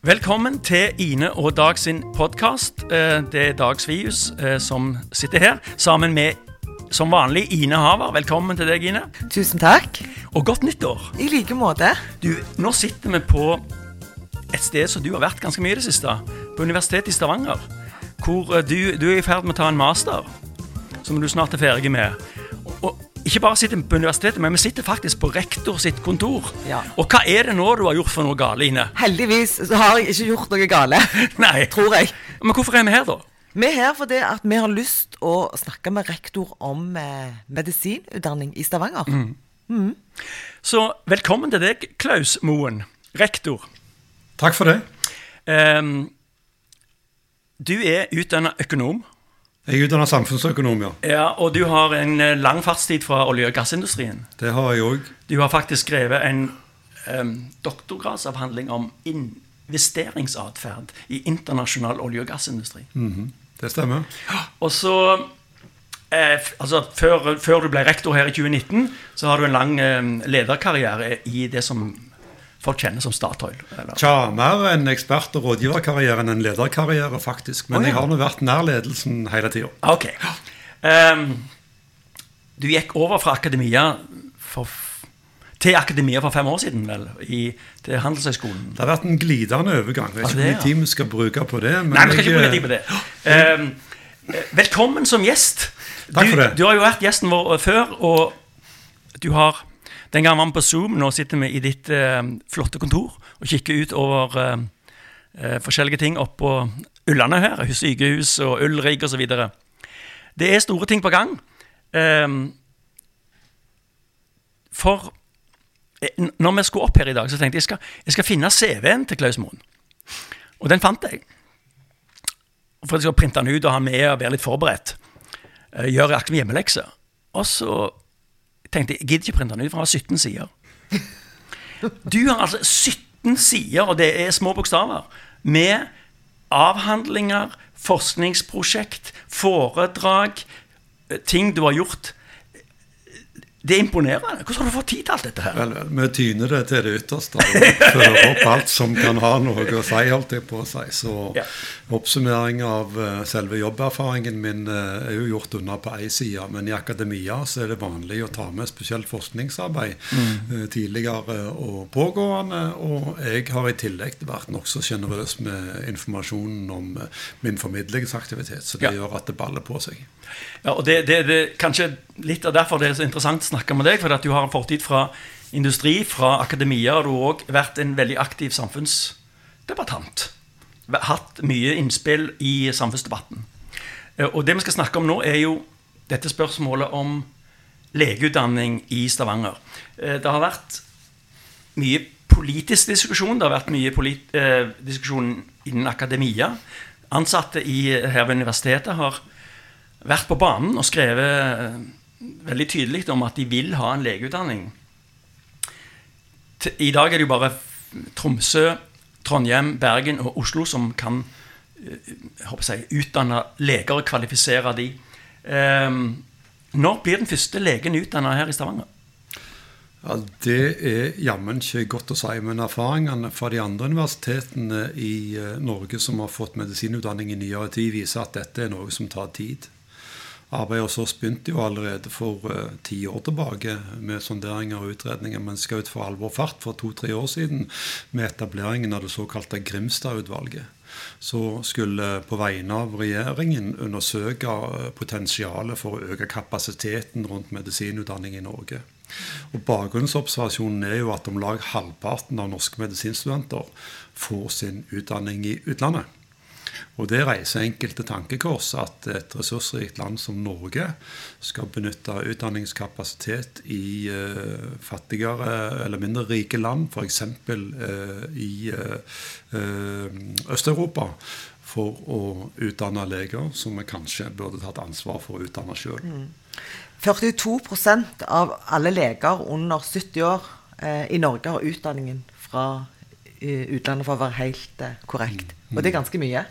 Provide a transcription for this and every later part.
Velkommen til Ine og Dag sin podkast. Det er Dag Svius eh, som sitter her, sammen med som vanlig Ine Haver. Velkommen til deg, Ine. Tusen takk. Og godt nyttår. I like måte. Du, Nå sitter vi på et sted som du har vært ganske mye i det siste. På Universitetet i Stavanger. Hvor eh, du, du er i ferd med å ta en master, som du snart er ferdig med. Ikke bare sitter på universitetet, men vi sitter faktisk på rektor sitt kontor. Ja. Og hva er det nå du har gjort for noe gale, Ine? Heldigvis så har jeg ikke gjort noe gale. Nei. Tror jeg. Men hvorfor er vi her, da? Vi er her fordi at vi har lyst å snakke med rektor om eh, medisinutdanning i Stavanger. Så velkommen til deg, Klaus Moen, rektor. Takk for det. Um, du er utdanna økonom, Jeg er utdannet samfunnsøkonom, ja. ja, og du har en eh, lang fartstid fra olje- og gassindustrien. Det har jeg òg. Du har faktisk skrevet en um, doktorgradsavhandling om investeringsatferd i internasjonal olje- og gassindustri. Det stemmer. Og så eh, altså, før, før du ble rektor her i 2019, så har du en lang eh, lederkarriere i det som folk kjenner som Statoil. Eller? Tja, mer en ekspert- og rådgiverkarriere enn en lederkarriere, faktisk. Men oh, ja. jeg har nå vært nær ledelsen hele tida. Ok. Um, du gikk over fra akademia for, til akademia for fem år siden, vel? I, til Handelshøyskolen. Det har vært en glidende overgang. Jeg vet ikke hvor mye tid vi skal bruke på det. Men Nei, vi skal ikke bruke tid på det. Eh, velkommen som gjest. Takk for det. Du har jo vært gjesten vår eh, før, og du har Den gangen var vi på Zoom, nå sitter vi i ditt eh, flotte kontor og kikker ut over eh, eh, forskjellige ting oppå Ullane her, sykehus og Ulrik osv. Det er store ting på gang. Eh, for når vi skulle opp her i dag, så tenkte jeg jeg skal, jeg skal finne CV-en til Klaus Moen. Og den fant jeg. For jeg skal printe den ut og ha med og være litt forberedt. Eh, Gjøre akkurat hjemmelekse. Og så tenkte jeg gidder ikke printe den ut, for den har 17 sider. Du har altså 17 sider, og det er små bokstaver, med avhandlinger, forskningsprosjekt, foredrag, eh, ting du har gjort. Det er imponerende. Hvordan har du fått tid til alt dette her? Vel, vel, vi tyner det til det ytterste og fører opp alt som kan ha noe å si, holdt jeg på å si. Så Ja. oppsummering av eh, selve jobberfaringen min eh, er jo gjort unna på én side, men i akademia så er det vanlig å ta med spesielt forskningsarbeid eh, tidligere og pågående. Og jeg har i tillegg vært nokså sjenerøs med informasjonen om min formidlingsaktivitet, så det Ja. gjør at det baller på seg. Ja, og det, det, det kanskje litt av derfor det er så interessant å snakke med deg, for at du har en fortid fra industri, fra akademia, og du har òg vært en veldig aktiv samfunnsdebattant. Hatt mye innspill i samfunnsdebatten. Eh, Og det vi skal snakke om nå, er jo dette spørsmålet om legeutdanning i Stavanger. Eh, Det har vært mye politisk diskusjon. Det har vært mye polit, eh, diskusjon innen akademia. Ansatte i, her ved universitetet har vært på banen og skrevet eh, veldig tydelig om at de vil ha en legeutdanning. I dag er det jo bare Tromsø, Trondheim, Bergen og Oslo som kan eh, jeg utdanne leger og kvalifisere de. Eh, når blir den første legen utdanna her i Stavanger? Ja, Det er jammen ikke godt å si, men erfaringene fra de andre universitetene i eh, Norge som har fått medisinutdanning i nyere tid, viser at dette er noe som tar tid. Arbeidet hos oss begynte jo allerede for eh, ti år tilbake med sonderinger og utredninger, men skal ut for alvor fart for to-tre år siden med etableringen av det såkalte Grimstad-utvalget. Så skulle på vegne av regjeringen undersøke eh, potensialet for å øke kapasiteten rundt medisinutdanning i Norge. Og Bakgrunnsobservasjonen er jo at om lag halvparten av norske medisinstudenter får sin utdanning i utlandet. Og det reiser enkelte tankekors at et ressursrikt land som Norge skal benytte utdanningskapasitet i uh, fattigere eller mindre rike land, f.eks. Uh, i uh, eh, Øst-Europa, for å utdanne leger som vi kanskje burde tatt ansvar for å utdanne sjøl. 42% av alle leger under 70 år eh, i Norge har utdanningen fra eh, utlandet, for å være helt eh, korrekt. Og det er ganske mye.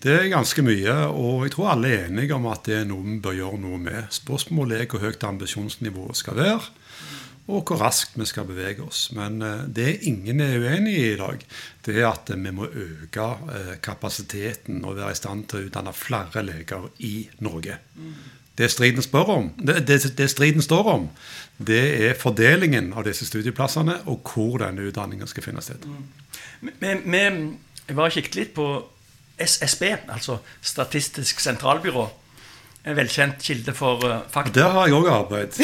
Det er ganske mye, og jeg tror alle er enige om at det er noe vi bør gjøre noe med. Spørsmålet er hvor høyt ambisjonsnivået skal være. og hvor raskt vi skal bevege oss. Men eh, det ingen er uenig i i dag, det er at vi må øke eh, kapasiteten og være i stand til å utdanne flere leger i Norge. Det striden, om, det, det, det striden står om, det er fordelingen av disse studieplassene og hvor denne utdanningen skal finne sted. Vi, vi var kikket litt på SSB, altså Statistisk sentralbyrå. En velkjent kilde for uh, fakta. Der har jeg òg arbeidet.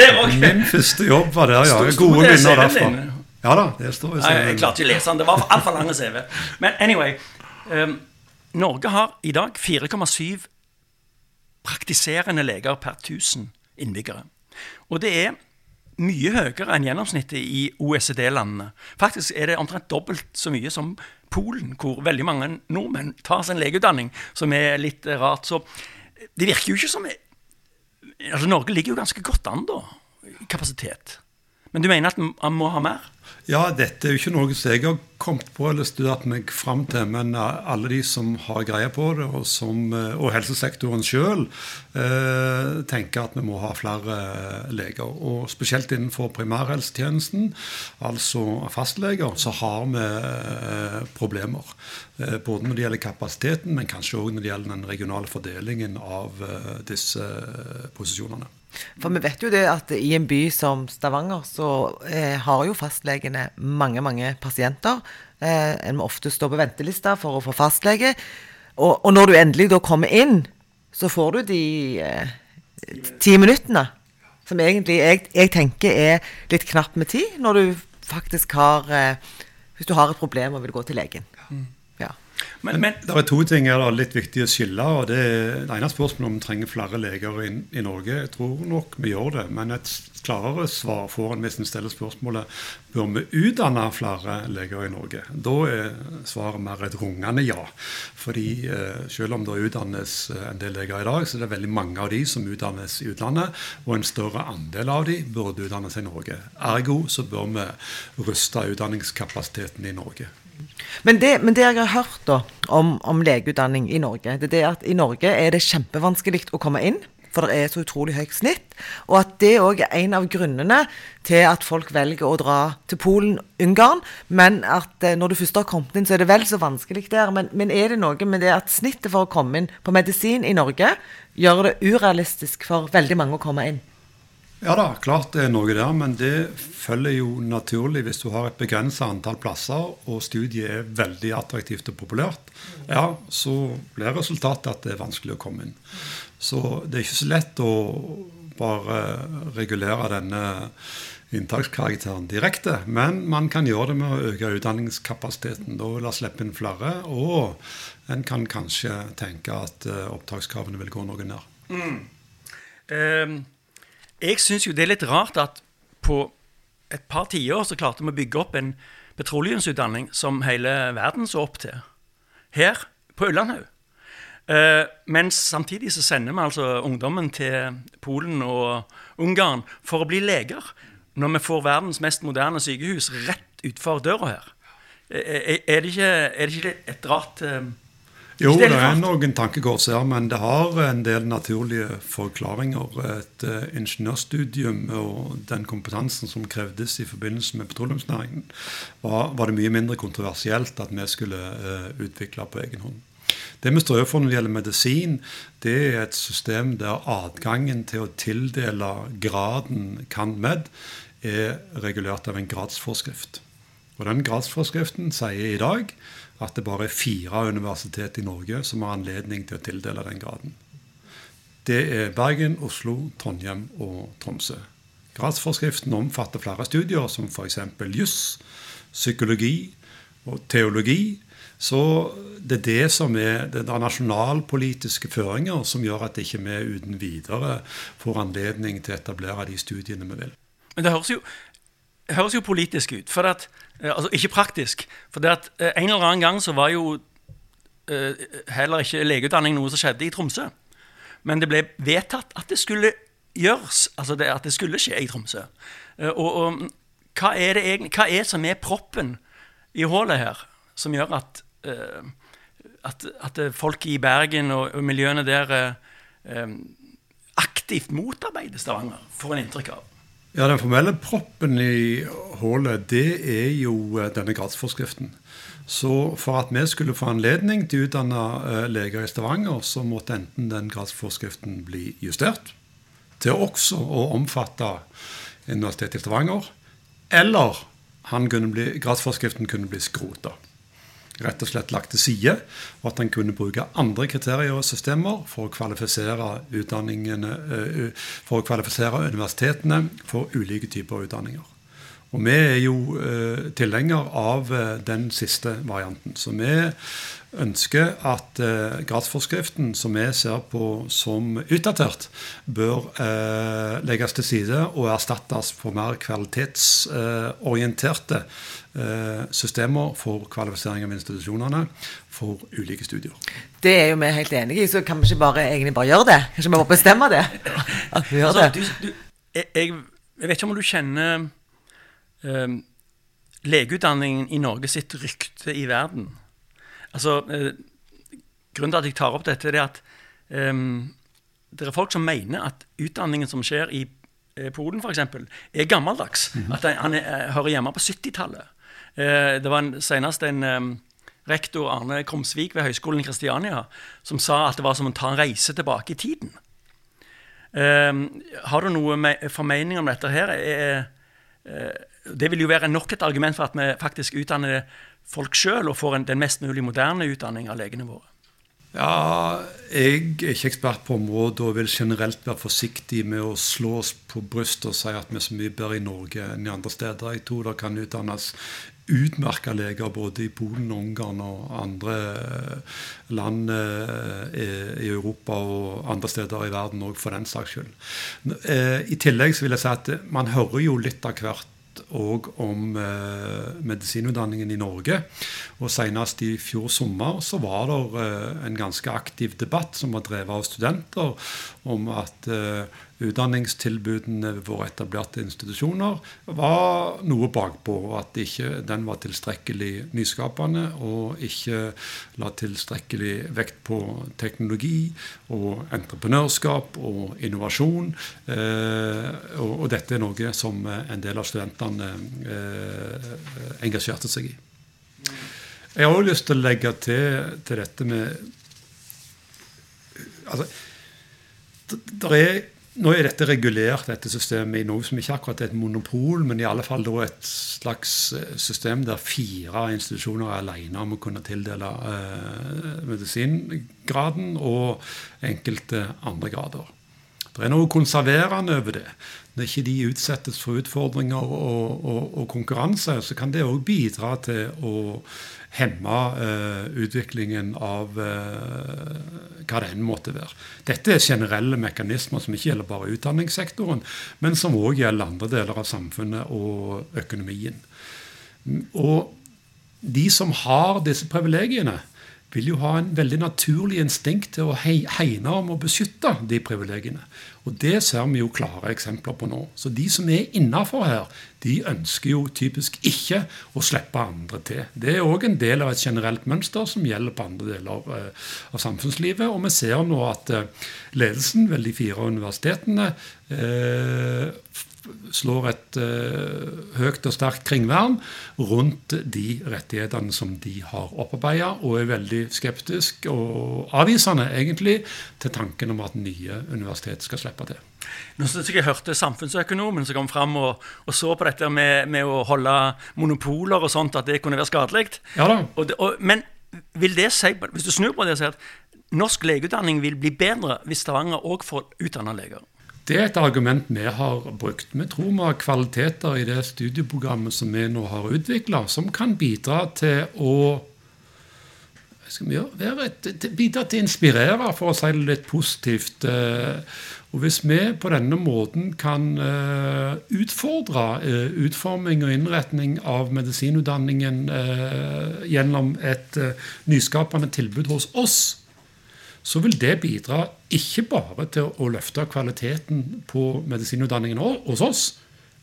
der Min første jobb var der, ja. Gode minner derfra. Ja da, det står i CV-en. Jeg klarte ikke å lese den. Det var altfor lang CV. Men anyway. Um, Norge har i dag 4,7 praktiserende leger per 1000 innbyggere. Og det er mye høyere enn gjennomsnittet i OECD-landene. Faktisk er det omtrent dobbelt så mye som Polen, hvor veldig mange nordmenn tar sin legeutdanning, som er litt rart. Så det virker jo ikke som altså Norge ligger jo ganske godt an, da, kapasitet. Men du mener at man må ha mer? Ja, dette er jo ikke noe som jeg har kommet på eller studert meg fram til, men eh, alle de som har greie på det, og, som, eh, og helsesektoren sjøl, eh, tenker at vi må ha flere leger. Og spesielt innenfor primærhelsetjenesten, altså fastleger, så har vi problemer. Både når det gjelder kapasiteten, men kanskje òg når det gjelder den regionale fordelingen av disse posisjonene. For vi vet jo det at i en by som Stavanger så eh, har jo fastlegene mange, mange pasienter. Eh, en må ofte stå på ventelista for å få fastlege. Og, og, når du endelig da kommer inn, så får du de eh, ti minuttene. Som egentlig jeg, jeg, tenker er litt knapt med tid, når du faktisk har eh, Hvis du har et problem og vil gå til legen. Mm. Men, men, det er to ting er litt viktig å skille. og Det, det ene spørsmålet om vi trenger flere leger i, i, Norge. Jeg tror nok vi gjør det. Men et klarere svar får en hvis en stiller spørsmålet bør vi utdanne flere leger i Norge. Da er svaret mer et rungende ja. Fordi eh, selv om det utdannes eh, en del leger i dag, så er det veldig mange av de som utdannes i utlandet. Og en større andel av de burde utdannes i Norge. Ergo så bør vi ruste utdanningskapasiteten i Norge. Men det, men det, jeg har hørt da, om, om legeutdanning i Norge, det er at i Norge er det kjempevanskelig å komme inn. For det er så utrolig høyt snitt. Og at det òg er en av grunnene til at folk velger å dra til Polen, Ungarn. Men at eh, når du først har kommet inn, så er det vel så vanskelig der. Men, men er det noe med det at snittet for å komme inn på medisin i Norge gjør det urealistisk for veldig mange å komme inn? Ja da, klart det er noe der, men det følger jo naturlig hvis du har et begrenset antall plasser, og studiet er veldig attraktivt og populært, ja, så blir resultatet at det er vanskelig å komme inn. Så det er ikke så lett å bare regulere denne inntakskarakteren direkte, men man kan gjøre det med å øke utdanningskapasiteten. Da vil det slippe inn flere, og en kan kanskje tenke at eh, opptakskravene vil gå noe ned. Mm. Um jeg syns jo det er litt rart at på et par tiår så klarte vi å bygge opp en petroleumsutdanning som hele verden så opp til. Her på Ullandhaug. Uh, men samtidig så sender vi altså ungdommen til Polen og Ungarn for å bli leger. Når vi får verdens mest moderne sykehus rett utfor døra her. Er, er, det, ikke, er det ikke et rart uh, jo, det er noen tankekors her, men det har en del naturlige forklaringer. Et uh, ingeniørstudium og den kompetansen som krevdes i forbindelse med petroleumsnæringen, var, var det mye mindre kontroversielt at vi skulle uh, utvikle på egen hånd. Det vi står overfor når det gjelder medisin, det er et system der adgangen til å tildele graden kan med er regulert av en gradsforskrift. Og Den gradsforskriften sier i dag at det bare er fire universitet i Norge som har anledning til å tildele den graden. Det er Bergen, Oslo, Trondheim og Tromsø. Gradsforskriften omfatter flere studier, som f.eks. juss, psykologi og teologi. Så det er det som er det er nasjonalpolitiske føringer som gjør at ikke vi uten videre får anledning til å etablere de studiene vi vil. Men det høres jo, høres jo politisk ut. for at altså ikke praktisk. For det at eh, en eller annen gang så var jo uh, heller ikke legeutdanning noe som skjedde i Tromsø. Men det ble vedtatt at det skulle gjøres, altså det, at det skulle skje i Tromsø. Og, og hva, er det egentlig, hva er som er proppen i hullet her, som gjør at, at, at folk i Bergen og, og miljøene der aktivt motarbeider Stavanger, får en inntrykk av. Ja, Den formelle proppen i hullet, det er jo eh, denne gradsforskriften. Så for at vi skulle få anledning til å utdanne eh, leger i Stavanger, så måtte enten den gradsforskriften bli justert til også å omfatte Universitetet i Stavanger, eller kunne bli, gradsforskriften kunne bli skrota rett og slett lagt til side, og at en kunne bruke andre kriterier og systemer for å kvalifisere utdanningene, for å kvalifisere universitetene for ulike typer utdanninger. Og vi er jo tilhenger av den siste varianten. Så vi ønsker at eh, gradsforskriften, som vi ser på som utdatert, bør eh, legges til side og erstattes for mer kvalitetsorienterte eh, systemer for kvalifisering av institusjonene for ulike studier. Det er jo vi helt enige i, så kan vi ikke bare, egentlig bare gjøre det? Kanskje vi må bestemme det? At vi gjør altså, det? Du, du, jeg, jeg, vet ikke om du kjenner eh, legeutdanningen i Norge sitt rykte i verden. Altså, eh, Grunnen til at jeg tar opp dette, er at um, det er folk som mener at utdanningen som skjer i eh, Polen, f.eks., er gammeldags. Mm -hmm. At han er, hører hjemme på 70-tallet. Eh, det var en, senest en um, rektor, Arne Krumsvik ved Høgskolen i Kristiania, som sa at det var som å ta en reise tilbake i tiden. Um, har du noe formening om dette her? Er, er, det vil jo være nok et argument for at vi faktisk utdanner folk sjøl og får en, den mest mulig moderne utdanning av legene våre? Ja, Jeg er ikke ekspert på området og vil generelt være forsiktig med å slå oss på brystet og si at vi er så mye bedre i Norge enn i andre steder. Jeg tror det kan utdannes utmerka leger både i Polen, Ungarn og andre land eh, i Europa og andre steder i verden òg, for den saks skyld. Eh, I tillegg så vil jeg si at man hører jo litt av hvert òg om eh, medisinutdanningen i Norge. Og Senest i fjor sommer så var det eh, en ganske aktiv debatt som var drevet av studenter, om at eh, utdanningstilbudene ved våre etablerte institusjoner var noe bakpå. At ikke den var tilstrekkelig nyskapende og ikke la tilstrekkelig vekt på teknologi og entreprenørskap og innovasjon. Eh, og, dette er noe som en del av studentene eh, engasjerte seg i. Jeg har også lyst til å legge til, til dette med altså, det er nå er dette regulert, dette systemet, i noe som ikke akkurat er et monopol, men i alle fall et slags eh, system der fire institusjoner er alene om å kunne tildele eh, medisingraden og enkelte andre grader. Det er noe konserverende over det. Når ikke de utsettes for utfordringer og, og, og konkurranse, så kan det òg bidra til å hemme uh, utviklingen av uh, hva det enn måtte være. Dette er generelle mekanismer som ikke gjelder bare utdanningssektoren, men som òg gjelder andre deler av samfunnet og økonomien. Og de som har disse privilegiene, vil jo ha en veldig naturlig instinkt til å hegne om og beskytte de privilegiene. Og det ser vi jo klare eksempler på nå. Så de som er innafor her, de ønsker jo typisk ikke å slippe andre til. Det er òg en del av et generelt mønster som gjelder på andre deler av, av samfunnslivet. Og vi ser nå at eh, ledelsen ved de fire universitetene eh, slår et uh, høyt og sterkt kringvern rundt de rettighetene som de har opparbeida, og er veldig skeptisk og avvisende egentlig til tanken om at nye universitet skal slippe til. Nå synes jeg jeg hørte samfunnsøkonomen som kom fram og, og så på dette med, med, å holde monopoler og sånt, at det kunne være skadelig. Ja da. Og og, men vil det si, hvis du snur på det og sier at norsk legeutdanning vil bli bedre hvis Stavanger òg får utdanna leger? Det er et argument vi har brukt. Vi tror vi har kvaliteter i det studieprogrammet som vi nå har utvikla, som kan bidra til å et, bidra til å inspirere, for å si det litt positivt. Eh, og Hvis vi på denne måten kan eh, utfordre eh, utforming og innretning av medisinutdanningen gjennom et nyskapende tilbud hos oss, så vil det bidra ikke bare til å løfte kvaliteten på medisinutdanningen hos oss,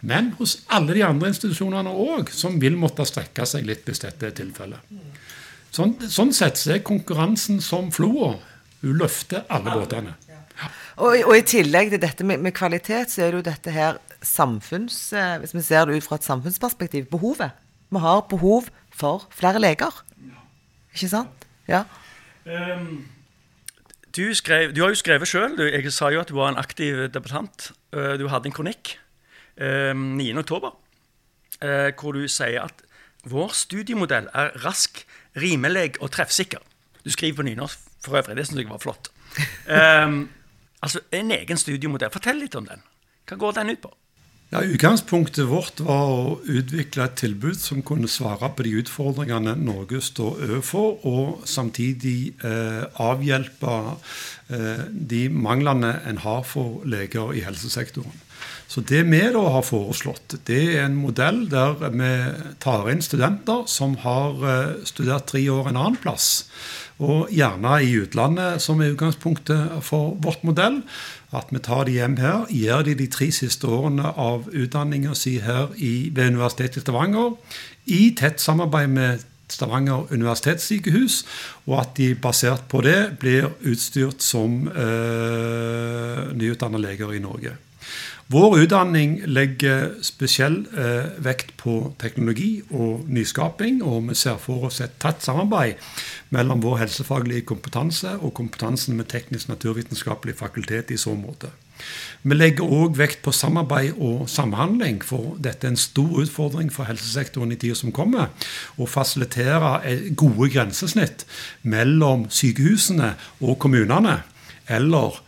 men hos alle de andre institusjonene òg, som vil måtte strekke seg litt hvis dette er tilfellet. Sånn, sånn sett så er konkurransen som floa. Hun løfter alle båtene. Og, og, i tillegg til dette med, med, kvalitet, så er det jo dette her samfunns... Eh, hvis vi ser det ut fra et samfunnsperspektiv, behovet. Vi har behov for flere leger. Ikke sant? Ja. Um, du, skrev, du, har jo skrevet sjøl. Jeg sa jo at du var en aktiv debattant. Uh, du hadde en kronikk um, 9.10. Uh, hvor du sier at vår studiemodell er rask, rimelig og treffsikker. Du skriver på nynorsk for øvrig. Det syns jeg var flott. Um, altså en egen studiemodell. Fortell litt om den. Hva går den ut på? Ja, Utgangspunktet vårt var å utvikle et tilbud som kunne svare på de utfordringene Norge står overfor, og samtidig eh, avhjelpe eh, de manglene en har for leger i helsesektoren. Så det vi da har foreslått, det er en modell der vi tar inn studenter som har eh, studert tre år en annen plass og gjerne i utlandet, som er utgangspunktet for vårt modell. At vi tar de hjem her, gir de de tre siste årene av utdanninga si her i, ved Universitetet i Stavanger, i tett samarbeid med Stavanger universitetssykehus, og at de basert på det blir utstyrt som øh, nyutdanna leger i Norge. Vår utdanning legger spesiell eh, vekt på teknologi og nyskaping, og vi ser for oss et tett samarbeid mellom vår helsefaglige kompetanse og kompetansen med teknisk-naturvitenskapelig fakultet i så måte. Vi legger òg vekt på samarbeid og samhandling, for dette er en stor utfordring for helsesektoren i tida som kommer. Å fasilitere gode grensesnitt mellom sykehusene og kommunene, eller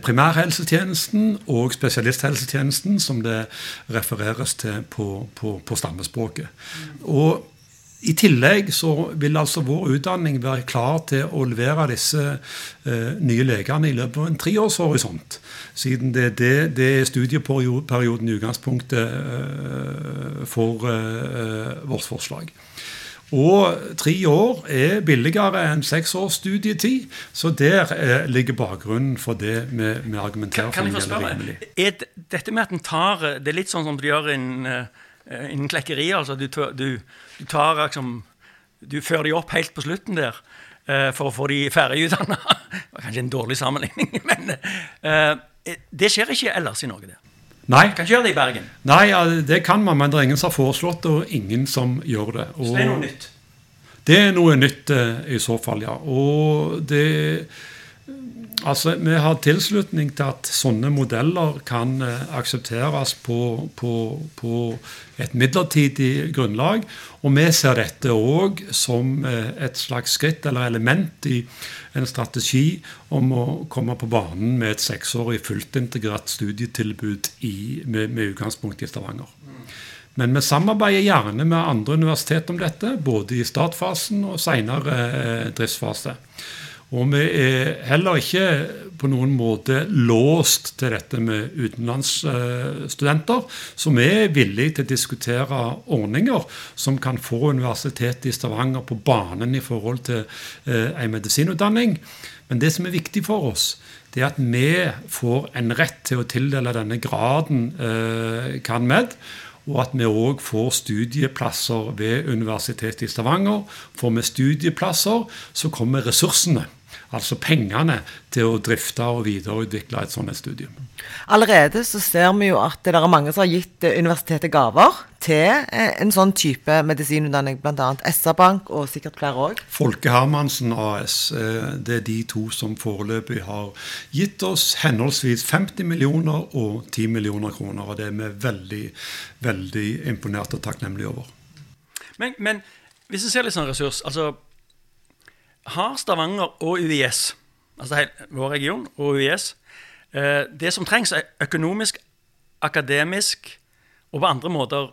primærhelsetjenesten og spesialisthelsetjenesten, som det refereres til på, på, på stammespråket. Og i tillegg så vil altså vår utdanning være klar til å levere disse eh, nye legene i løpet av en treårshorisont. Siden det, det, det er studieperioden i utgangspunktet eh, for eh, vårt forslag. Og tre år er billigere enn seks års studietid. Så der eh, ligger bakgrunnen for det vi, vi argumenterer kan, kan for. Kan jeg få spørre, Er dette med at en tar Det er litt sånn som du gjør innen, uh, innen klekkeri. altså Du, du, du tar liksom Du fører de opp helt på slutten der eh, for å få de ferdigutdanna. Kanskje en dårlig sammenligning, men eh, det skjer ikke ellers i Norge. det. Nei. Kan ikke gjøre det i Bergen. Nei, ja, det kan man, men det er ingen som har foreslått det, og ingen som gjør det. Og Så det er noe nytt? Det er noe nytt uh, i så fall, ja. Og det Altså, Vi har tilslutning til at sånne modeller kan uh, aksepteres på, på, på, et midlertidig grunnlag. Og vi ser dette òg som uh, et slags skritt eller element i en strategi om å komme på banen med et seksårig fullt integrert studietilbud i, med, med utgangspunkt i Stavanger. Men vi samarbeider gjerne med andre universitet om dette, både i startfasen og senere eh, driftsfase. Og vi er heller ikke på noen måte låst til dette med utenlandsstudenter. Så vi er villige til å diskutere ordninger som kan få Universitetet i Stavanger på banen i forhold til eh, en medisinutdanning. Men det som er viktig for oss, det er at vi får en rett til å tildele denne graden eh, kan med og at vi òg får studieplasser ved Universitetet i Stavanger. Får vi studieplasser, så kommer ressursene altså pengene, til å drifte og videreutvikle et sånt studium. Allerede så ser vi jo at det er mange som har gitt eh, universitetet gaver til eh, en sånn type medisinutdanning, bl.a. SR-Bank og sikkert flere òg. Folke Hermansen AS, eh, det er de to som foreløpig har gitt oss henholdsvis 50 millioner og 10 millioner kroner. Og det er vi veldig, veldig imponert og takknemlige over. Men, men hvis vi ser litt sånn ressurs altså har Stavanger og UiS, altså vår region og UiS, eh, det som trengs, er økonomisk, akademisk og på andre måter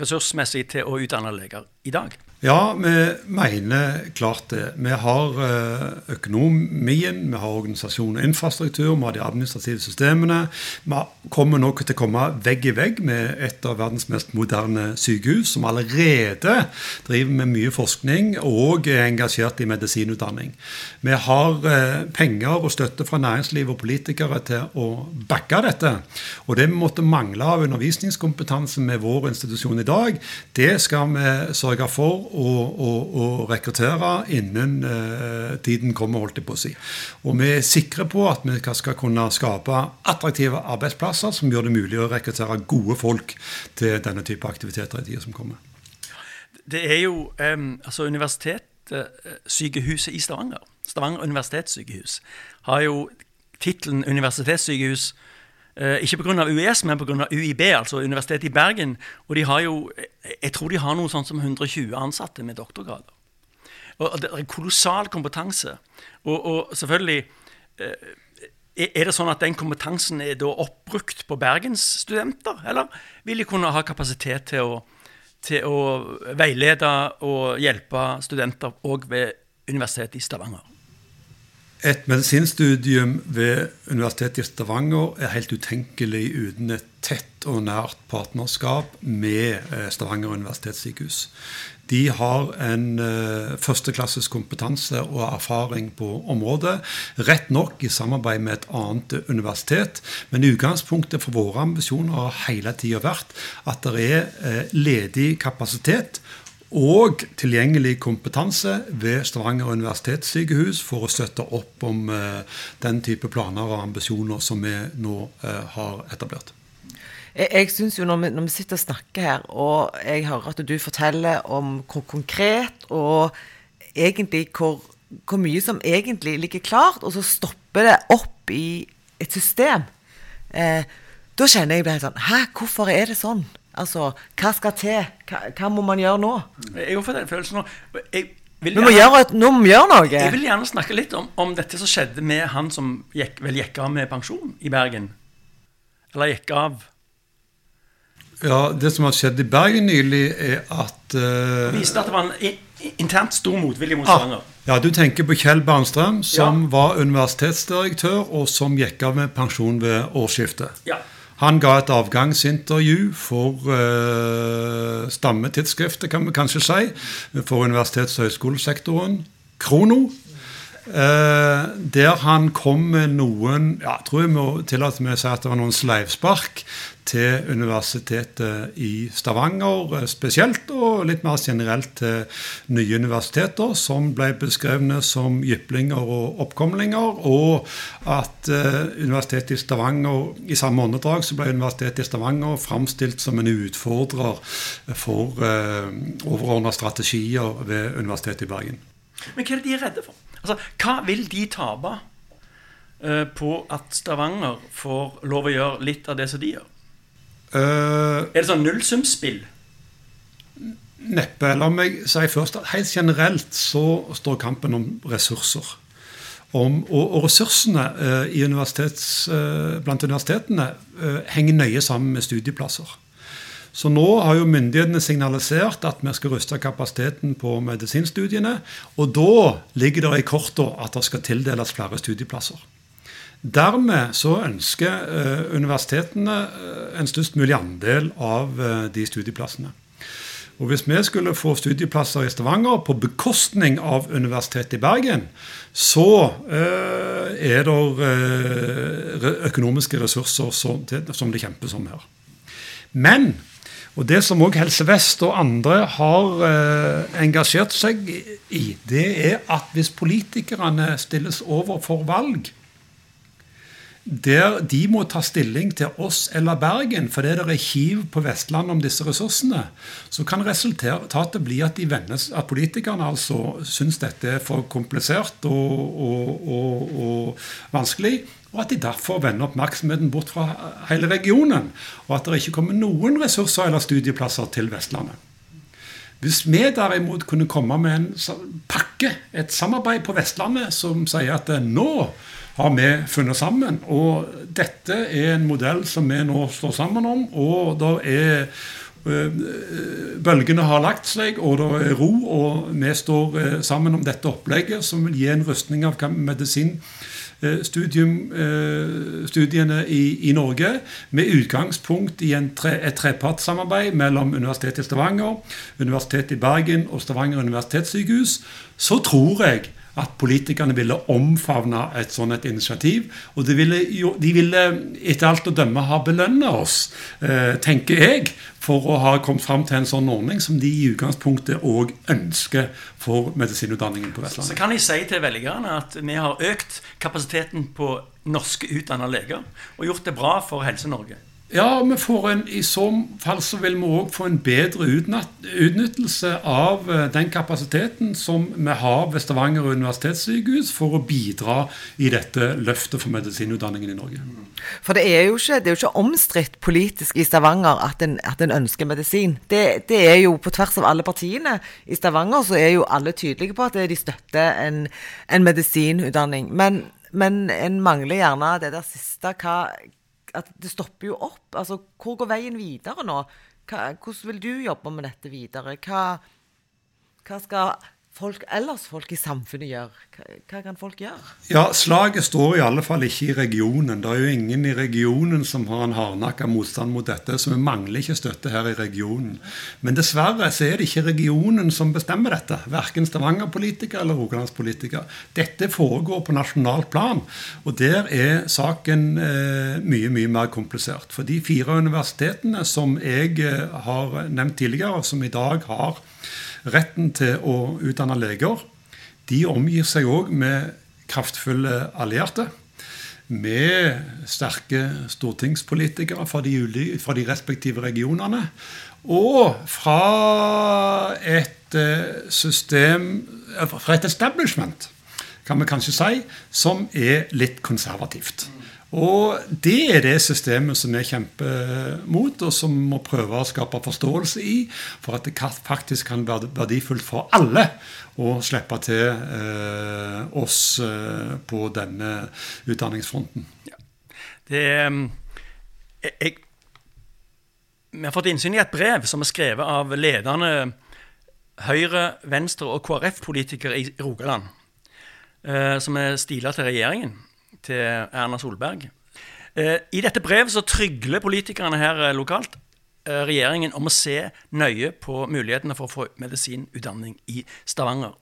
ressursmessig til å utdanne leger i dag? Ja, vi mener klart det. Vi har eh, økonomien, vi har organisasjon og infrastruktur, vi har de administrative systemene. Vi kommer nok til å komme vegg i vegg med et av verdens mest moderne sykehus, som allerede driver med mye forskning og er engasjert i medisinutdanning. Vi har eh, penger og støtte fra næringsliv og politikere til å backe dette. Og det vi måtte mangle av undervisningskompetanse med vår institusjon i dag, det skal vi sørge for å, å, å rekruttere innen eh, tiden kommer, holdt jeg på å si. Og vi er sikre på at vi skal kunne skape attraktive arbeidsplasser som gjør det mulig å rekruttere gode folk til denne type aktiviteter i tida som kommer. Det er jo eh, altså Universitetssykehuset i Stavanger, Stavanger universitetssykehus, har jo tittelen universitetssykehus Eh, ikke pga. UiS, men pga. UiB, altså Universitetet i Bergen. Og de har jo Jeg tror de har noe sånt som 120 ansatte med doktorgrader. Og Det er kolossal kompetanse. Og, og selvfølgelig eh, Er det sånn at den kompetansen er da oppbrukt på Bergens studenter? eller vil de kunne ha kapasitet til å, til å veilede og hjelpe studenter òg ved Universitetet i Stavanger? Et medisinstudium ved Universitetet i Stavanger er helt utenkelig uten et tett og nært partnerskap med eh, Stavanger universitetssykehus. De har en uh, førsteklasses kompetanse og erfaring på området. Rett nok i samarbeid med et annet universitet, men utgangspunktet for våre ambisjoner har hele tida vært at det er uh, ledig kapasitet og tilgjengelig kompetanse ved Stavanger universitetssykehus for å støtte opp om eh, den type planer og ambisjoner som vi nå eh, har etablert. Jeg, jeg synes jo når vi, når vi, sitter og snakker her, og jeg hører at du forteller om hvor konkret og egentlig hvor, hvor mye som egentlig ligger klart, og så stopper det opp i et system, eh, da kjenner jeg bare sånn Hæ, hvorfor er det sånn? Altså, hva skal til? Hva, hva må man gjøre nå? Jeg har fått den følelsen nå. Jeg vi må, gjøre, nå må vi gjøre noe. Jeg vil gjerne snakke litt om, om dette som skjedde med han som gikk, vel gikk av med pensjon i Bergen. Eller gikk av Ja, det som har skjedd i Bergen nylig, er at uh, Viste at det var en internt stor motvilje mot Stavanger. Ah, ja, du tenker på Kjell Barnstrøm, som ja. var universitetsdirektør, og som gikk av med pensjon ved årsskiftet. Ja. Han ga et avgangsintervju for uh, stammetidsskriftet, kan vi kanskje si, for universitets- og høyskolesektoren. Krono. Uh, der han kom med noen ja, jeg tror jeg må tillate meg å si at det var noen sleivspark til Universitetet i Stavanger eh, spesielt, og litt mer generelt til nye universiteter, som ble beskrevne som jyplinger og oppkomlinger, og at uh, Universitetet i Stavanger i samme åndedrag så ble Universitetet i Stavanger framstilt som en utfordrer for eh, overordna strategier ved Universitetet i Bergen. Men hva er det de er redde for? Altså, hva vil de tape uh, på at Stavanger får lov å gjøre litt av det som de gjør? Uh, er det sånn nullsumspill? Neppe. La meg si først at helt generelt så står kampen om ressurser. Om, og, og, ressursene uh, universitets, blant universitetene henger nøye sammen med studieplasser. Så nå har jo myndighetene signalisert at vi skal ruste kapasiteten på medisinstudiene. Og da ligger det i korta at det skal tildeles flere studieplasser. Dermed så ønsker uh, universitetene uh, en størst mulig andel av uh, de studieplassene. Og Hvis vi skulle få studieplasser i Stavanger på bekostning av Universitetet i Bergen, så er det økonomiske ressurser som det kjempes om her. Men og Det som òg Helse Vest og andre har engasjert seg i, det er at hvis politikerne stilles over for valg, der de må ta stilling til oss eller Bergen fordi det er hiv på Vestlandet om disse ressursene, så kan resultatet bli at, vennes, at politikerne altså syns dette er for komplisert og, og, og, og, vanskelig, og at de derfor vender oppmerksomheten bort fra hele regionen. Og at det ikke kommer noen ressurser eller studieplasser til Vestlandet. Hvis vi derimot kunne komme med en pakke, et samarbeid på Vestlandet som sier at nå har vi funnet sammen. Og dette er en modell som vi nå står sammen om. Og det er eh, Bølgene har lagt seg, og det er ro. Og vi står eh, sammen om dette opplegget, som vil gi en rustning av medisin eh, i, i, Norge, med utgangspunkt i tre, et trepartssamarbeid mellom Universitetet i Stavanger, Universitetet i Bergen og Stavanger universitetssykehus, så tror jeg at politikerne ville omfavne et sånt et initiativ. Og de ville, de ville etter alt å dømme ha belønna oss, eh, tenker jeg, for å ha kommet fram til en sånn ordning som de i utgangspunktet òg ønsker for medisinutdanningen på Vestlandet. Så kan jeg si til velgerne at vi har økt kapasiteten på norske utdanna leger, og gjort det bra for Helse-Norge. Ja, vi får en, i så fall så vil vi òg få en bedre utnyttelse av eh, den kapasiteten som vi har ved Stavanger universitetssykehus for å bidra i dette løftet for medisinutdanningen i Norge. For det er jo ikke, det ikke omstridt politisk i Stavanger at en, at en ønsker medisin. Det, det, er jo på tvers av alle partiene. I Stavanger så er jo alle tydelige på at de støtter en, en medisinutdanning. Men, men en mangler gjerne det der siste. hva at det stopper jo opp. Altså, hvor går veien videre nå? Hva, hvordan vil du jobbe med dette videre? Hva, hva skal folk, ellers folk i samfunnet gjør? Hva, kan folk gjøre? Ja, Slaget står i alle fall ikke i regionen. Det er jo ingen i regionen som har en hardnakka motstand mot dette, så vi mangler ikke støtte her i regionen. Men dessverre så er det ikke regionen som bestemmer dette. Verken Stavanger-politikere eller Rogalandspolitikere. Dette foregår på nasjonalt plan, og der er saken eh, mye, mye mer komplisert. For de fire universitetene som jeg eh, har nevnt tidligere, og som i dag har retten til å utdanne leger, de omgir seg òg med kraftfulle allierte. Med sterke stortingspolitikere fra de, fra de respektive regionene. Og fra et eh, system Fra et establishment, kan vi kanskje si, som er litt konservativt. Og det er det systemet som vi kjemper mot, og som må prøve å skape forståelse i, for at det faktisk kan være verdifullt for alle å slippe til eh, oss eh, på denne utdanningsfronten. Ja. Det, jeg, jeg, vi har fått innsyn i et brev som er skrevet av ledende Høyre-, Venstre- og KrF-politikere i Rogaland, eh, som er stila til regjeringen til Erna Solberg. Eh, I dette brevet så trygler politikerne her eh, lokalt eh, regjeringen om å se nøye på mulighetene for å få medisinutdanning i Stavanger.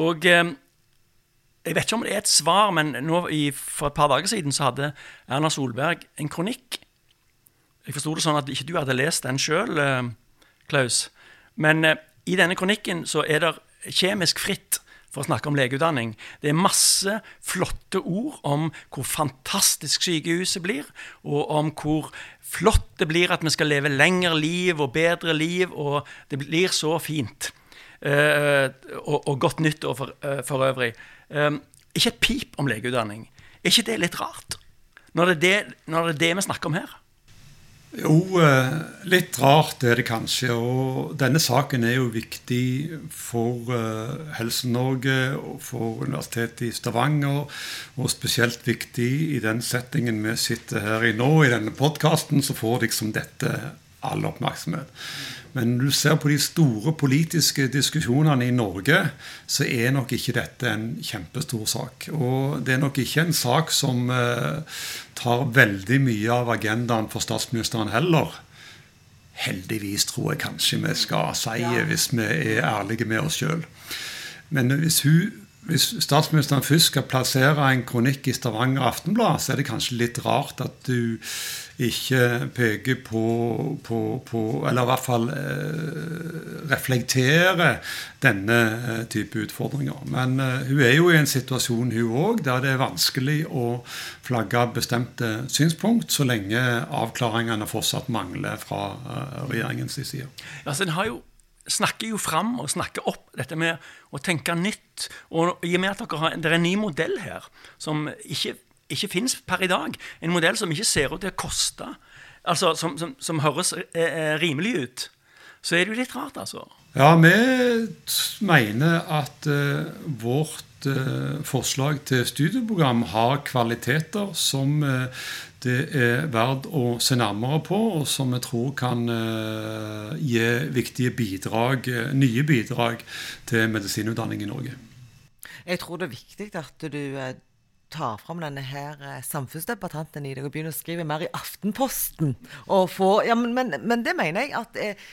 Og jeg vet ikke om det er et svar, men i, for et par dager siden så hadde Erna Solberg en kronikk. Jeg forsto det sånn at ikke du hadde lest den sjøl, Klaus. Men i denne kronikken så er det kjemisk fritt for å snakke om legeutdanning. Det er masse flotte ord om hvor fantastisk sykehuset blir, og om hvor flott det blir at vi skal leve lengre liv og bedre liv, og det blir så fint. Uh, og, og, godt nyttår for, uh, for øvrig. Um, ikke et pip om legeutdanning. Er ikke det litt rart? Når det er det, når det, er det vi snakker om her? Jo, eh, litt rart er det kanskje. Og denne saken er jo viktig for eh, Helse-Norge og for Universitetet i Stavanger. Og spesielt viktig i den settingen vi sitter her i nå, i denne podkasten, så får liksom dette all oppmerksomhet. Men når du ser på de store politiske diskusjonene i Norge, så er nok ikke dette en kjempestor sak. Og det er nok ikke en sak som eh, tar veldig mye av agendaen for statsministeren heller. Heldigvis, tror jeg kanskje vi skal si, hvis vi er ærlige med oss sjøl. Men hvis, hun, hvis statsministeren først skal plassere en kronikk i Stavanger Aftenblad, så er det kanskje litt rart at du ikke peker på, på, på Eller i hvert fall eh, reflekterer denne eh, type utfordringer. Men eh, hun er jo i en situasjon hun òg, der det er vanskelig å flagge bestemte synspunkt, så lenge avklaringene fortsatt mangler fra eh, regjeringens side. Altså, den har jo snakker jo fram og snakker opp dette med å tenke nytt. Og i og med at dere har, det er en ny modell her som ikke ikke fins per i dag. En modell som ikke ser ut til å koste, altså som, som, som høres eh, eh, rimelig ut. Så er det jo litt rart, altså. Ja, vi mener at eh, vårt uh, forslag til studieprogram har kvaliteter som uh, det er verdt å se nærmere på, og som vi tror kan gi viktige bidrag, nye bidrag til medisinutdanning i Norge. Jeg tror det er viktig at du tar fram denne her eh, samfunnsdebattanten i deg og begynner å skrive mer i Aftenposten. Få, ja, men, men, men, det mener jeg at eh,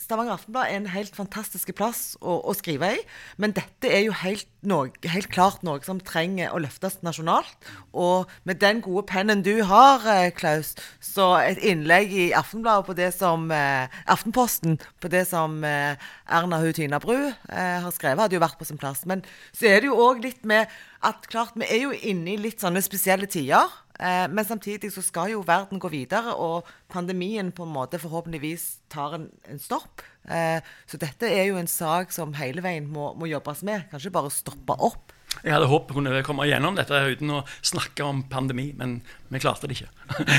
Stavanger Aftenblad er en helt fantastisk plass å, å, skrive i. Men dette er jo helt noe, helt klart noe som trenger å løftes nasjonalt. Og med den gode pennen du har, eh, Klaus, så et innlegg i Aftenbladet på det som eh, Aftenposten på det som eh, Erna Hutina Bru eh, har skrevet, hadde jo vært på sin plass. Men så er det jo òg litt med at klart, vi er jo inne i litt sånne spesielle tider. Eh, men samtidig så skal jo verden gå videre, og pandemien på en måte forhåpentligvis tar en, en stopp. Eh, så dette er jo en sak som hele veien må, må jobbes med, kanskje bare stoppe opp. Jeg hadde håpet vi kunne komme gjennom dette uten å snakke om pandemi, men vi klarte det ikke.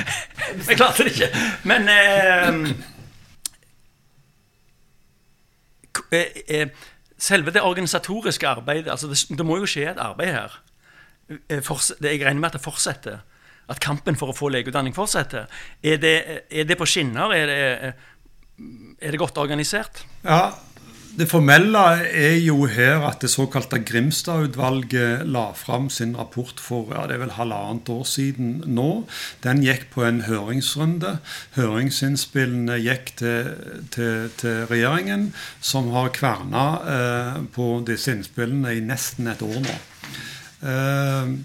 vi klarte det ikke. Men eh, eh, eh, selve det organisatoriske arbeidet altså det, det, må jo skje et arbeid her. Jeg regner med at det fortsetter at kampen for å få legeutdanning fortsetter. Er det, er det på skinner? Er det, er det, godt organisert? Ja, Det formelle er jo her at det såkalte Grimstad-utvalget la fram sin rapport for ja, det er vel halvannet år siden nå. Den gikk på en høringsrunde. Høringsinnspillene gikk til, til, til regjeringen, som har kverna eh, på disse innspillene i nesten et år nå. Eh,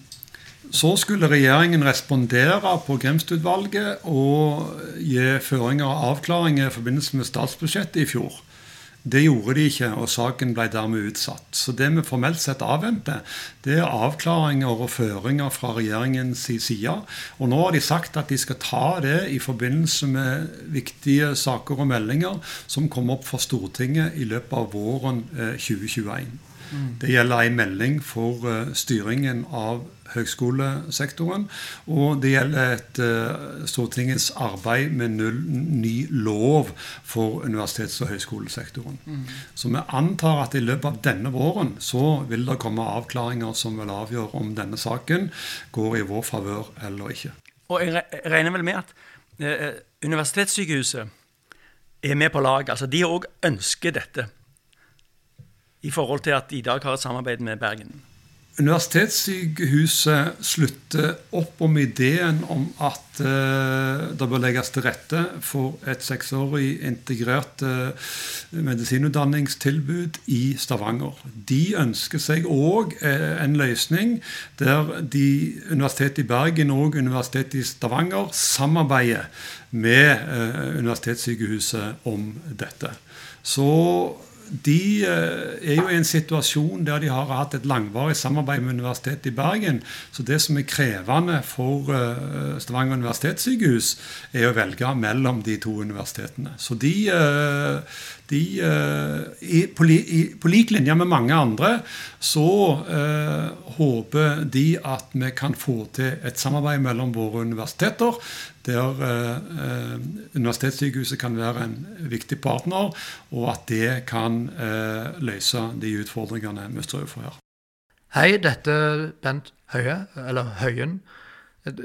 så skulle regjeringen respondere på Gremst-utvalget og gi føringer og avklaringer i forbindelse med statsbudsjettet i fjor. Det gjorde de ikke, og saken ble dermed utsatt. Så det vi formelt sett avventer, det er avklaringer og føringer fra regjeringens side. Og nå har de sagt at de skal ta det i forbindelse med viktige saker og meldinger som kommer opp for Stortinget i løpet av våren 2021. Eh. Det gjelder en melding for eh, styringen av høgskolesektoren. Og det gjelder et uh, Stortingets arbeid med null, ny lov for universitets- og høyskolesektoren. Mm. Så vi antar at i løpet av denne våren så vil det komme avklaringer som vil avgjøre om denne saken går i vår favør eller ikke. Og jeg regner vel med at eh, Universitetssykehuset er med på laget. Altså, de òg ønsker dette i forhold til at de i dag har et samarbeid med Bergen. Universitetssykehuset slutter opp om ideen om at uh, det bør legges til rette for et seksårig integrert uh, medisinutdanningstilbud i Stavanger. De ønsker seg òg uh, en løsning der de, Universitetet i Bergen og Universitetet i Stavanger samarbeider med Universitetssykehuset om dette. Så de eh, er jo i en situasjon der de har hatt et langvarig samarbeid med Universitetet i Bergen. Så det som er krevende for eh, Stavanger universitetssykehus, er å velge mellom de to universitetene. Så de, eh, de i, på, på, lik linje med mange andre så eh, håper de at vi kan få til et samarbeid mellom våre universiteter der eh, Universitetssykehuset kan være en viktig partner, og at det kan eh, løse de utfordringene vi står overfor her. Hei, dette er Bent Høie, eller Høyen.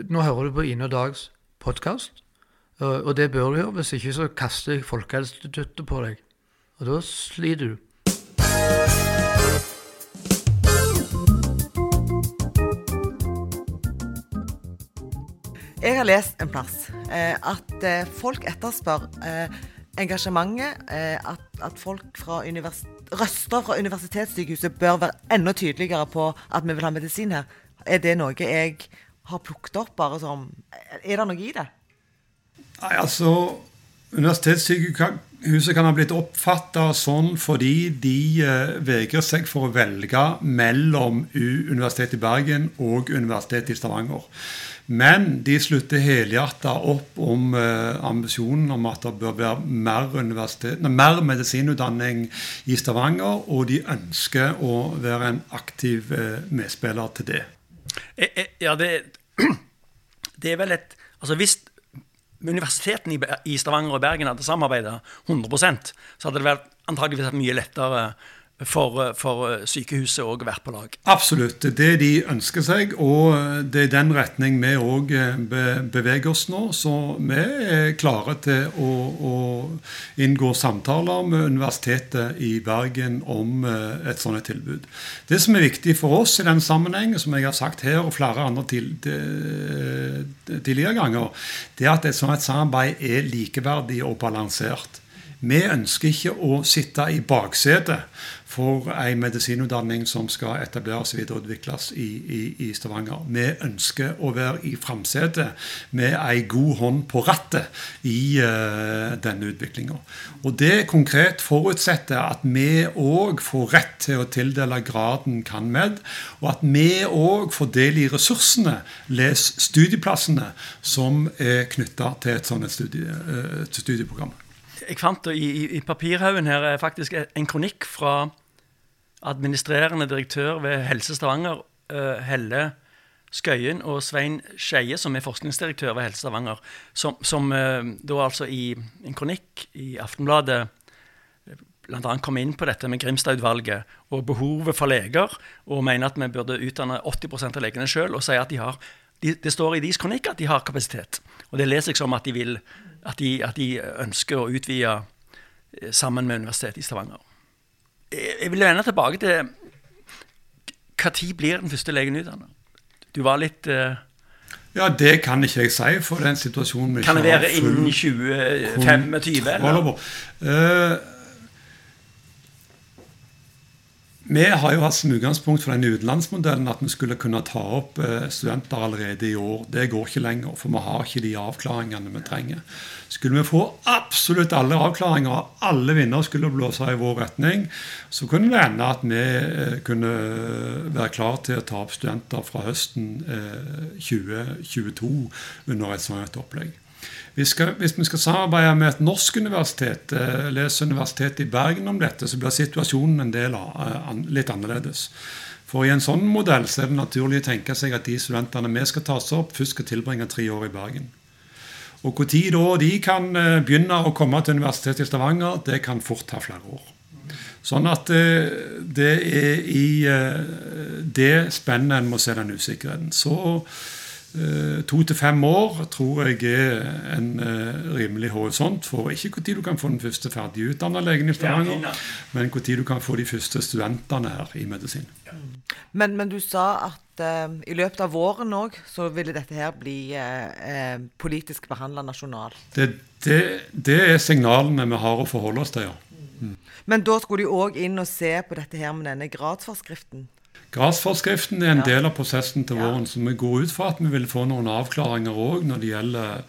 Nå hører du på Ine og Dags podkast, og det bør du gjøre. Hvis ikke så kaster jeg Folkehelseinstituttet på deg, og da sliter du. Jeg har lest en plass eh, at eh, folk etterspør eh, engasjementet. Eh, at, at, folk fra røster fra universitetssykehuset bør være enda tydeligere på at vi vil ha medisin her. Er det noe jeg har plukket opp? bare som, Er det noe i det? Nei, altså Universitetssykehuset kan ha blitt oppfatta sånn fordi de eh, vegrer seg for å velge mellom Universitetet i Bergen og Universitetet i Stavanger. Men de slutter helhjerta opp om eh, ambisjonen om at det bør være mer, mer, medisinutdanning i Stavanger, og de ønsker å være en aktiv eh, medspiller til det. Ja, det, det er vel et Altså hvis universitetene i Stavanger og Bergen hadde samarbeida 100% så hadde det vært antageligvis vært mye lettere for, for sykehuset òg være på lag? Absolutt. Det er det de ønsker seg, og det er den retning vi òg eh, beveger oss nå. Så vi er klare til å, å, inngå samtaler med Universitetet i Bergen om eh, et sånt tilbud. Det som er viktig for oss i den sammenheng, som jeg har sagt her og flere andre tidligere ganger, det er at et sånt samarbeid er likeverdig og balansert. Vi ønsker ikke å sitte i baksetet for en medisinutdanning som skal etableres og videreutvikles i, i, i Stavanger. Vi ønsker å være i framsetet med en god hånd på rattet i uh, denne utviklinga. Og det konkret forutsetter at vi òg får rett til å tildele graden CanMed, og at vi òg får del i ressursene, les studieplassene, som er knytta til et sånt studie, uh, studieprogram jeg fant i, i, i papirhaugen her er faktisk en kronikk fra administrerende direktør ved Helse Stavanger, uh, Helle Skøyen, og Svein Skeie, som er forskningsdirektør ved Helse Stavanger, som, som uh, da altså i en kronikk i Aftenbladet bl.a. kom inn på dette med Grimstad-utvalget og behovet for leger, og mener at vi burde utdanne 80% av legene sjøl, og sier at de har de, Det står i deres kronikk at de har kapasitet. Og det leser jeg som at de, vil, at de, at de ønsker å utvide eh, sammen med Universitetet i Stavanger. Jeg vil vende tilbake til Når blir den første legen utdannet? Du var litt uh, Ja, det kan ikke jeg si, for den situasjonen vi Kan det være innen 2025? Eller? Uh, vi har jo hatt som utgangspunkt for den utenlandsmodellen at vi skulle kunne ta opp eh, studenter allerede i år. Det går ikke lenger, for vi har ikke de avklaringene vi trenger. Skulle vi få absolutt alle avklaringer, og alle vinnere skulle blåse i vår retning, så kunne det ende at vi eh, kunne være klar til å ta opp studenter fra høsten 2022 eh, under et sånt opplegg. Vi skal, hvis vi skal samarbeide med et norsk universitet, eh, les Universitetet i Bergen om dette, så blir situasjonen en del av, eh, litt annerledes. For i en sånn modell så er det naturlig å tenke seg at de studentene vi skal ta oss opp, først skal tilbringe tre år i Bergen. Og Når da de kan eh, begynne å komme til Universitetet i Stavanger, det kan fort ta flere år. Sånn at det er i det spennet en må se den usikkerheten. Så to til fem år tror jeg er en uh, rimelig horisont for ikke når du kan få den første ferdig utdanna legen i Stavanger, men når du kan få de første studentene her i medisin. Men, men du sa at uh, i løpet av våren òg så ville dette her bli uh, politisk behandla nasjonalt? Det, det, det, er signalene vi har å forholde oss til, ja. Mm. Men da skulle de òg inn og se på dette her med denne gradsforskriften? Gradsforskriften er en del av prosessen til våren, så vi går ut fra at vi vil få noen avklaringer òg når det gjelder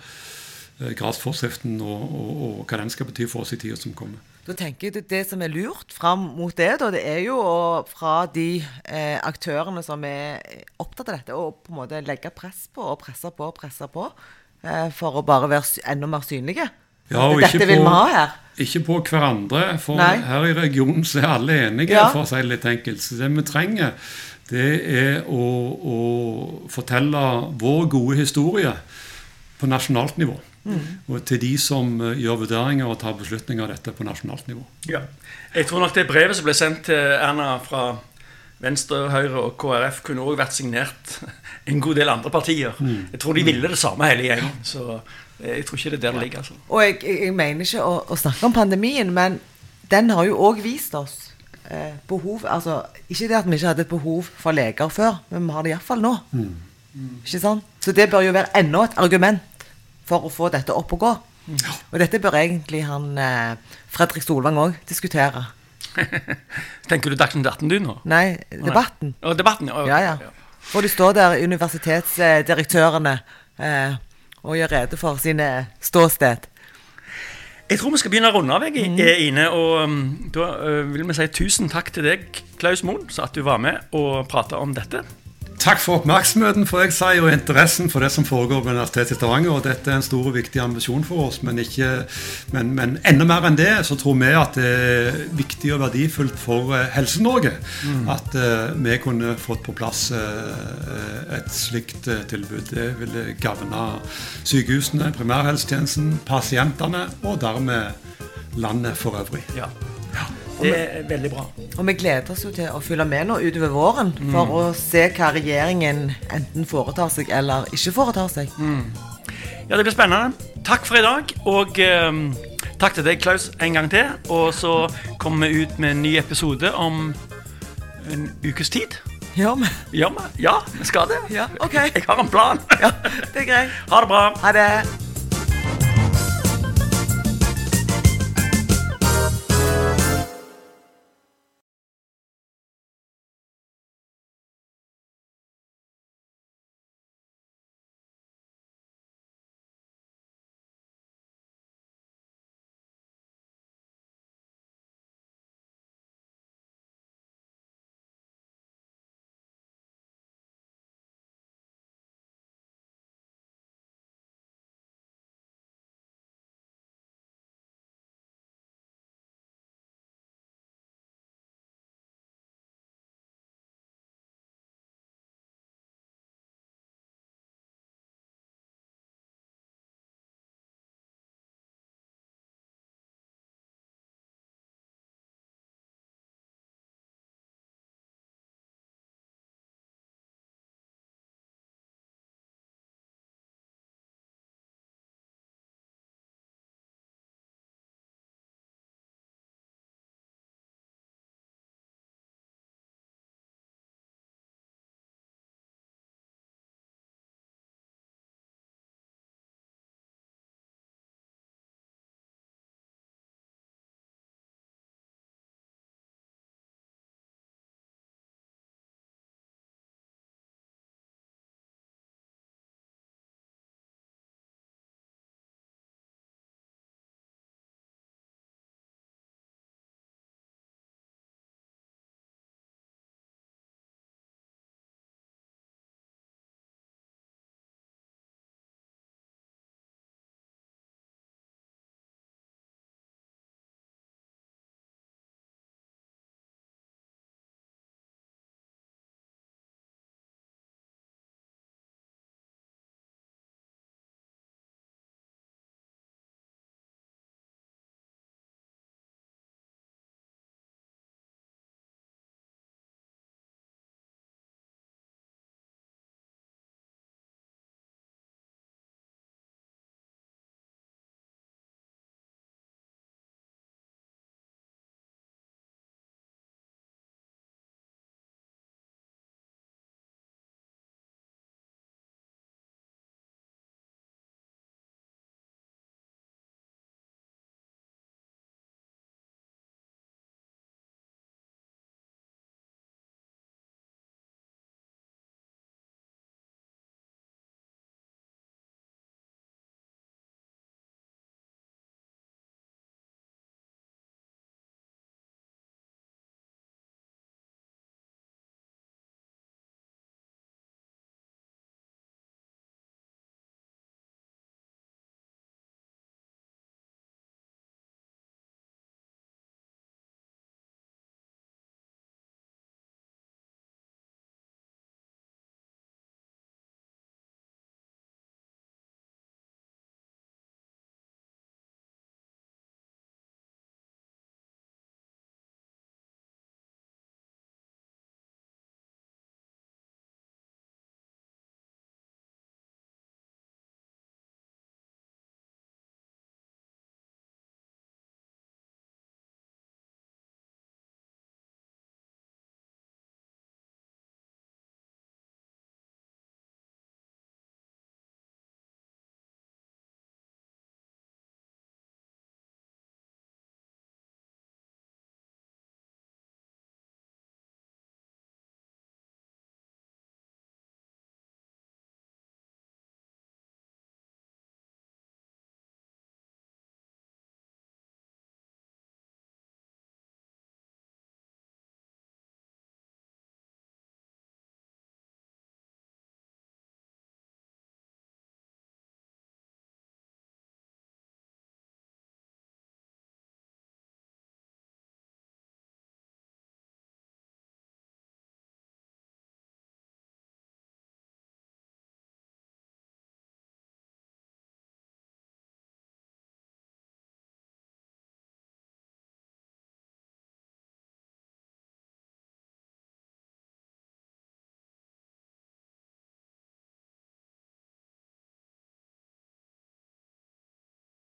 grasforskriften og, og, og, hva den skal bety for oss i tida som kommer. Da tenker jeg Det som er lurt fram mot det, da, det er jo å, fra de eh, aktørene som er opptatt av dette, å på en måte legge press på og presse på og presse på eh, for å bare være enda mer synlige. Ja, og Dette vil vi ha her. Ikke på hverandre, for Nei. her i regionen så er alle enige, ja. for å si det litt enkelt. Så det vi trenger, det er å, å fortelle vår gode historie på nasjonalt nivå. Mm. Og til de som uh, gjør vurderinger og tar beslutninger av dette på nasjonalt nivå. Ja. Jeg tror nok det brevet som ble sendt til Erna fra Venstre, Høyre og KrF, kunne òg vært signert en god del andre partier. Mm. Jeg tror de ville det samme hele gjengen. Så Eh, jeg tror ikke det er der det ligger. Altså. Og jeg, jeg, mener ikke å, å, snakke om pandemien, men den har jo òg vist oss eh, behov altså, Ikke det at vi ikke hadde et behov for leger før, men vi har det iallfall nå. Mm. Mm. Ikke sant? Så det bør jo være enda et argument for å få dette opp og gå. Mm. Og dette bør egentlig han eh, Fredrik Solvang òg diskutere. Tenker du Dagsnytt 18 du nå? Nei, debatten. Nei. debatten ja. Ja, ja. Og det står der, universitetsdirektørene. Eh, og gjøre rede for sine ståsted. Jeg tror vi skal begynne å runde av, jeg, mm. Ine. Og um, da uh, vil vi si tusen takk til deg, Klaus Moen, for at du var med og prata om dette. Takk for oppmerksomheten for jeg sier, og interessen for det som foregår ved Universitetet i Stavanger. og Dette er en stor og viktig ambisjon for oss, men, ikke, men, men enda mer enn det så tror vi at det er viktig og verdifullt for uh, Helse-Norge mm. at uh, vi kunne fått på plass uh, et slikt tilbud. Det ville gagne sykehusene, primærhelsetjenesten, pasientene og dermed landet for øvrig. Ja. Det er veldig bra. Og vi gleder oss jo til å følge med nå utover våren mm. for å se hva regjeringen enten foretar seg eller ikke foretar seg. Mm. Ja, det blir spennende. Takk for i dag. Og um, takk til deg, Klaus, en gang til. Og så kommer vi ut med en ny episode om en ukes tid. Gjør vi? Ja, ja, vi skal det. Ja, ok. Jeg har en plan. Ja, det er greit. Ha det bra. Ha det.